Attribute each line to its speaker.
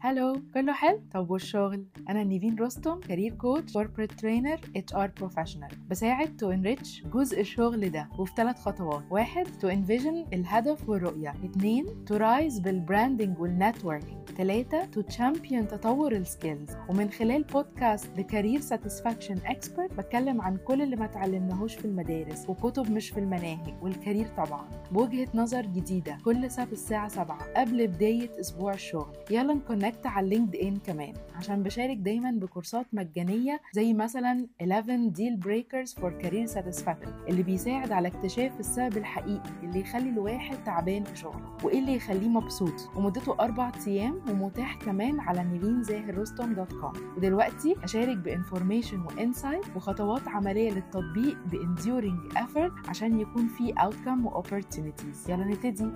Speaker 1: hello كله حلو؟ طب والشغل؟ أنا نيفين رستم career coach corporate trainer HR professional بساعد to enrich جزء الشغل ده وفي ثلاث خطوات. واحد to envision الهدف والرؤية. اثنين to rise بال branding وال networking ثلاثة to champion تطور ال skills ومن خلال بودكاست ال career satisfaction expert بتكلم عن كل اللي ما اتعلمناهوش في المدارس وكتب مش في المناهج وال career طبعا. بوجهة نظر جديدة كل سبت الساعة 7 قبل بداية أسبوع الشغل. يلا ن connect على ال LinkedIn كمان. عشان بشارك دايما بكورسات مجانية زي مثلا 11 deal breakers for career satisfaction اللي بيساعد على اكتشاف السبب الحقيقي اللي يخلي الواحد تعبان في شغله وإيه اللي يخليه مبسوط. ومدته أربع أيام ومتاح كمان على نيفين زاهر رستم dot com. ودلوقتي أشارك ب information و insight وخطوات عملية للتطبيق ب enduring effort عشان يكون في outcome و opportunities يلا نبتدي.